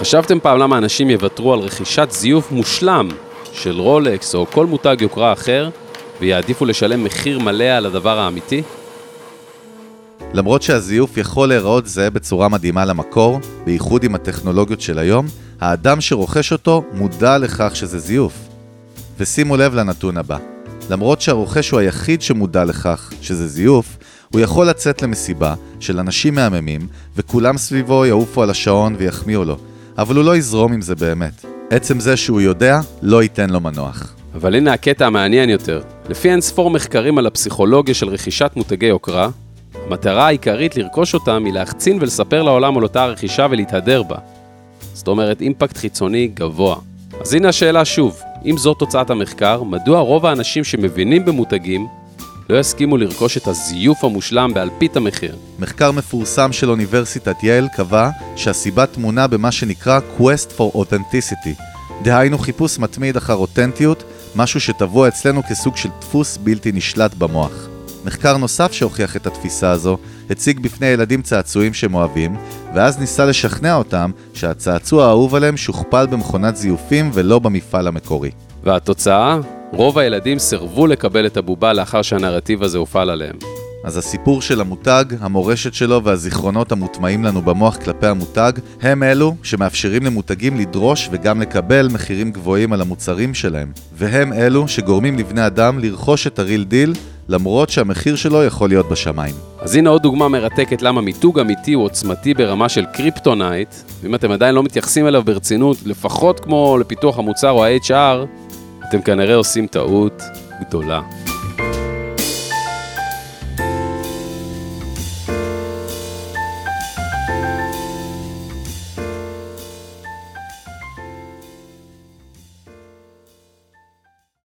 חשבתם פעם למה אנשים יוותרו על רכישת זיוף מושלם של רולקס או כל מותג יוקרה אחר, ויעדיפו לשלם מחיר מלא על הדבר האמיתי? למרות שהזיוף יכול להיראות זהה בצורה מדהימה למקור, בייחוד עם הטכנולוגיות של היום, האדם שרוכש אותו מודע לכך שזה זיוף. ושימו לב לנתון הבא, למרות שהרוכש הוא היחיד שמודע לכך שזה זיוף, הוא יכול לצאת למסיבה של אנשים מהממים, וכולם סביבו יעופו על השעון ויחמיאו לו, אבל הוא לא יזרום עם זה באמת. עצם זה שהוא יודע, לא ייתן לו מנוח. אבל הנה הקטע המעניין יותר. לפי אין ספור מחקרים על הפסיכולוגיה של רכישת מותגי יוקרה, המטרה העיקרית לרכוש אותם היא להחצין ולספר לעולם על אותה הרכישה ולהתהדר בה. זאת אומרת, אימפקט חיצוני גבוה. אז הנה השאלה שוב, אם זאת תוצאת המחקר, מדוע רוב האנשים שמבינים במותגים לא יסכימו לרכוש את הזיוף המושלם באלפית המחיר? מחקר מפורסם של אוניברסיטת יייל קבע שהסיבה טמונה במה שנקרא Quest for Authenticity, דהיינו חיפוש מתמיד אחר אותנטיות, משהו שטבוע אצלנו כסוג של דפוס בלתי נשלט במוח. מחקר נוסף שהוכיח את התפיסה הזו, הציג בפני ילדים צעצועים שהם אוהבים, ואז ניסה לשכנע אותם שהצעצוע האהוב עליהם שוכפל במכונת זיופים ולא במפעל המקורי. והתוצאה? רוב הילדים סירבו לקבל את הבובה לאחר שהנרטיב הזה הופעל עליהם. אז הסיפור של המותג, המורשת שלו והזיכרונות המוטמעים לנו במוח כלפי המותג, הם אלו שמאפשרים למותגים לדרוש וגם לקבל מחירים גבוהים על המוצרים שלהם. והם אלו שגורמים לבני אדם לרכוש את ה real deal, למרות שהמחיר שלו יכול להיות בשמיים. אז הנה עוד דוגמה מרתקת למה מיתוג אמיתי הוא עוצמתי ברמה של קריפטונייט, ואם אתם עדיין לא מתייחסים אליו ברצינות, לפחות כמו לפיתוח המוצר או ה-HR, אתם כנראה עושים טעות גדולה.